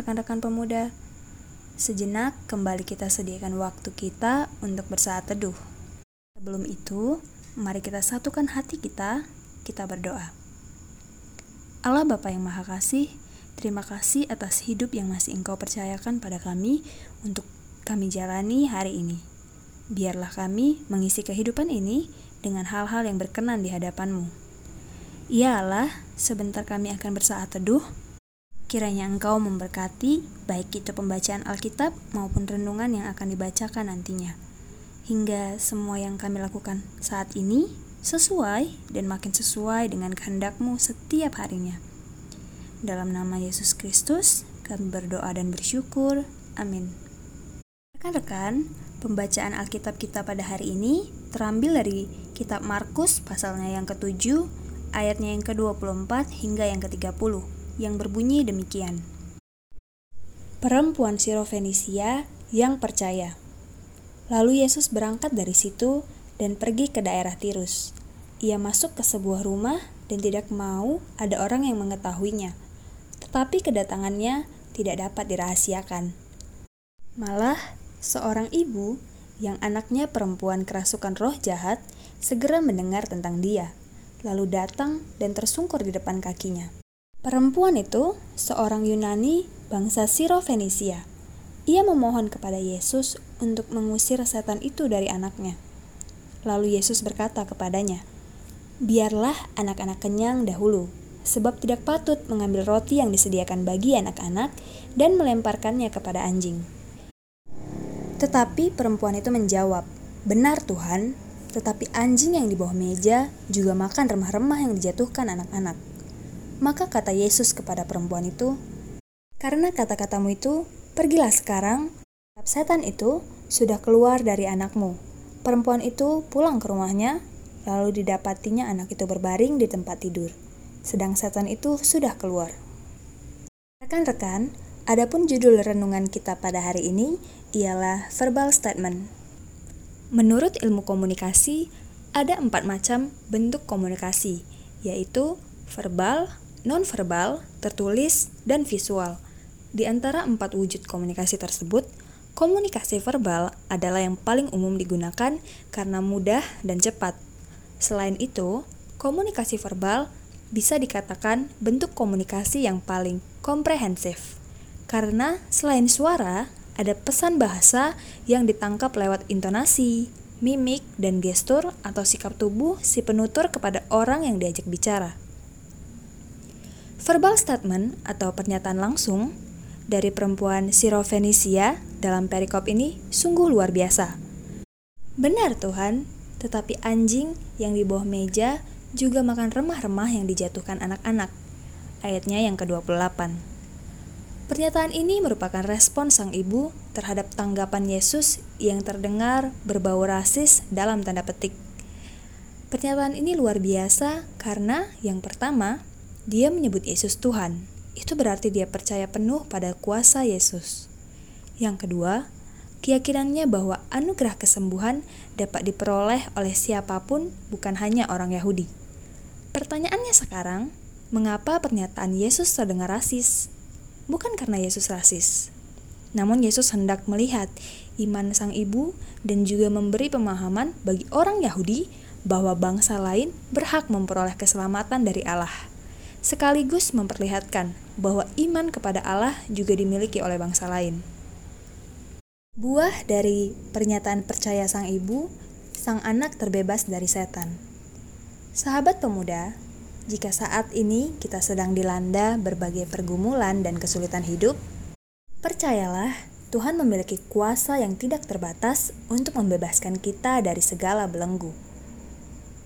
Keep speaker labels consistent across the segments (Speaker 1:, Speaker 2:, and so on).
Speaker 1: rekan-rekan pemuda. Sejenak kembali kita sediakan waktu kita untuk bersaat teduh. Sebelum itu, mari kita satukan hati kita, kita berdoa. Allah Bapa yang Maha Kasih, terima kasih atas hidup yang masih Engkau percayakan pada kami untuk kami jalani hari ini. Biarlah kami mengisi kehidupan ini dengan hal-hal yang berkenan di hadapan-Mu. Ya Allah, sebentar kami akan bersaat teduh, Kiranya Engkau memberkati baik itu pembacaan Alkitab maupun renungan yang akan dibacakan nantinya. Hingga semua yang kami lakukan saat ini sesuai dan makin sesuai dengan kehendakmu setiap harinya. Dalam nama Yesus Kristus, kami berdoa dan bersyukur. Amin. Rekan-rekan, pembacaan Alkitab kita pada hari ini terambil dari kitab Markus pasalnya yang ke-7, ayatnya yang ke-24 hingga yang ke-30 yang berbunyi demikian. Perempuan Sirofenisia yang percaya. Lalu Yesus berangkat dari situ dan pergi ke daerah Tirus. Ia masuk ke sebuah rumah dan tidak mau ada orang yang mengetahuinya. Tetapi kedatangannya tidak dapat dirahasiakan. Malah, seorang ibu yang anaknya perempuan kerasukan roh jahat segera mendengar tentang dia, lalu datang dan tersungkur di depan kakinya. Perempuan itu seorang Yunani bangsa Siro-Fenisia. Ia memohon kepada Yesus untuk mengusir setan itu dari anaknya. Lalu Yesus berkata kepadanya, "Biarlah anak-anak kenyang dahulu, sebab tidak patut mengambil roti yang disediakan bagi anak-anak dan melemparkannya kepada anjing." Tetapi perempuan itu menjawab, "Benar, Tuhan, tetapi anjing yang di bawah meja juga makan remah-remah yang dijatuhkan anak-anak." Maka kata Yesus kepada perempuan itu, "Karena kata-katamu itu, pergilah sekarang, setan itu sudah keluar dari anakmu." Perempuan itu pulang ke rumahnya, lalu didapatinya anak itu berbaring di tempat tidur, sedang setan itu sudah keluar. Rekan-rekan, adapun judul renungan kita pada hari ini ialah verbal statement. Menurut ilmu komunikasi, ada empat macam bentuk komunikasi, yaitu verbal, nonverbal, tertulis, dan visual. Di antara empat wujud komunikasi tersebut, komunikasi verbal adalah yang paling umum digunakan karena mudah dan cepat. Selain itu, komunikasi verbal bisa dikatakan bentuk komunikasi yang paling komprehensif. Karena selain suara, ada pesan bahasa yang ditangkap lewat intonasi, mimik, dan gestur atau sikap tubuh si penutur kepada orang yang diajak bicara. Verbal statement atau pernyataan langsung dari perempuan Sirofenisia dalam perikop ini sungguh luar biasa. Benar Tuhan, tetapi anjing yang di bawah meja juga makan remah-remah yang dijatuhkan anak-anak. Ayatnya yang ke-28. Pernyataan ini merupakan respon sang ibu terhadap tanggapan Yesus yang terdengar berbau rasis dalam tanda petik. Pernyataan ini luar biasa karena yang pertama, dia menyebut Yesus Tuhan. Itu berarti dia percaya penuh pada kuasa Yesus. Yang kedua, keyakinannya bahwa anugerah kesembuhan dapat diperoleh oleh siapa pun, bukan hanya orang Yahudi. Pertanyaannya sekarang, mengapa pernyataan Yesus terdengar rasis? Bukan karena Yesus rasis, namun Yesus hendak melihat iman sang ibu dan juga memberi pemahaman bagi orang Yahudi bahwa bangsa lain berhak memperoleh keselamatan dari Allah sekaligus memperlihatkan bahwa iman kepada Allah juga dimiliki oleh bangsa lain. Buah dari pernyataan percaya sang ibu, sang anak terbebas dari setan. Sahabat pemuda, jika saat ini kita sedang dilanda berbagai pergumulan dan kesulitan hidup, percayalah Tuhan memiliki kuasa yang tidak terbatas untuk membebaskan kita dari segala belenggu.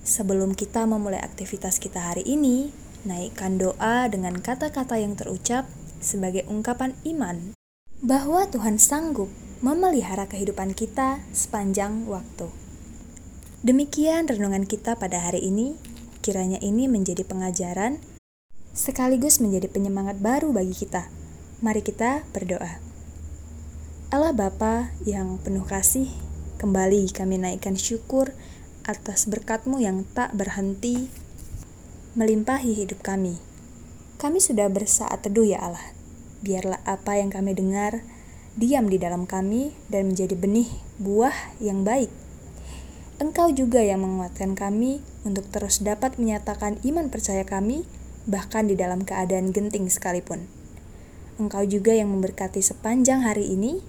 Speaker 1: Sebelum kita memulai aktivitas kita hari ini, Naikkan doa dengan kata-kata yang terucap sebagai ungkapan iman bahwa Tuhan sanggup memelihara kehidupan kita sepanjang waktu. Demikian renungan kita pada hari ini. Kiranya ini menjadi pengajaran sekaligus menjadi penyemangat baru bagi kita. Mari kita berdoa. Allah Bapa yang penuh kasih, kembali kami naikkan syukur atas berkatmu yang tak berhenti melimpahi hidup kami. Kami sudah bersaat teduh ya Allah. biarlah apa yang kami dengar diam di dalam kami dan menjadi benih buah yang baik. Engkau juga yang menguatkan kami untuk terus dapat menyatakan iman percaya kami, bahkan di dalam keadaan genting sekalipun. Engkau juga yang memberkati sepanjang hari ini.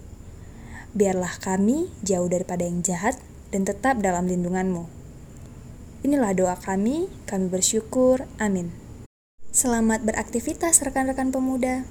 Speaker 1: Biarlah kami jauh daripada yang jahat dan tetap dalam lindunganmu. Inilah doa kami, kami bersyukur. Amin. Selamat beraktivitas rekan-rekan pemuda.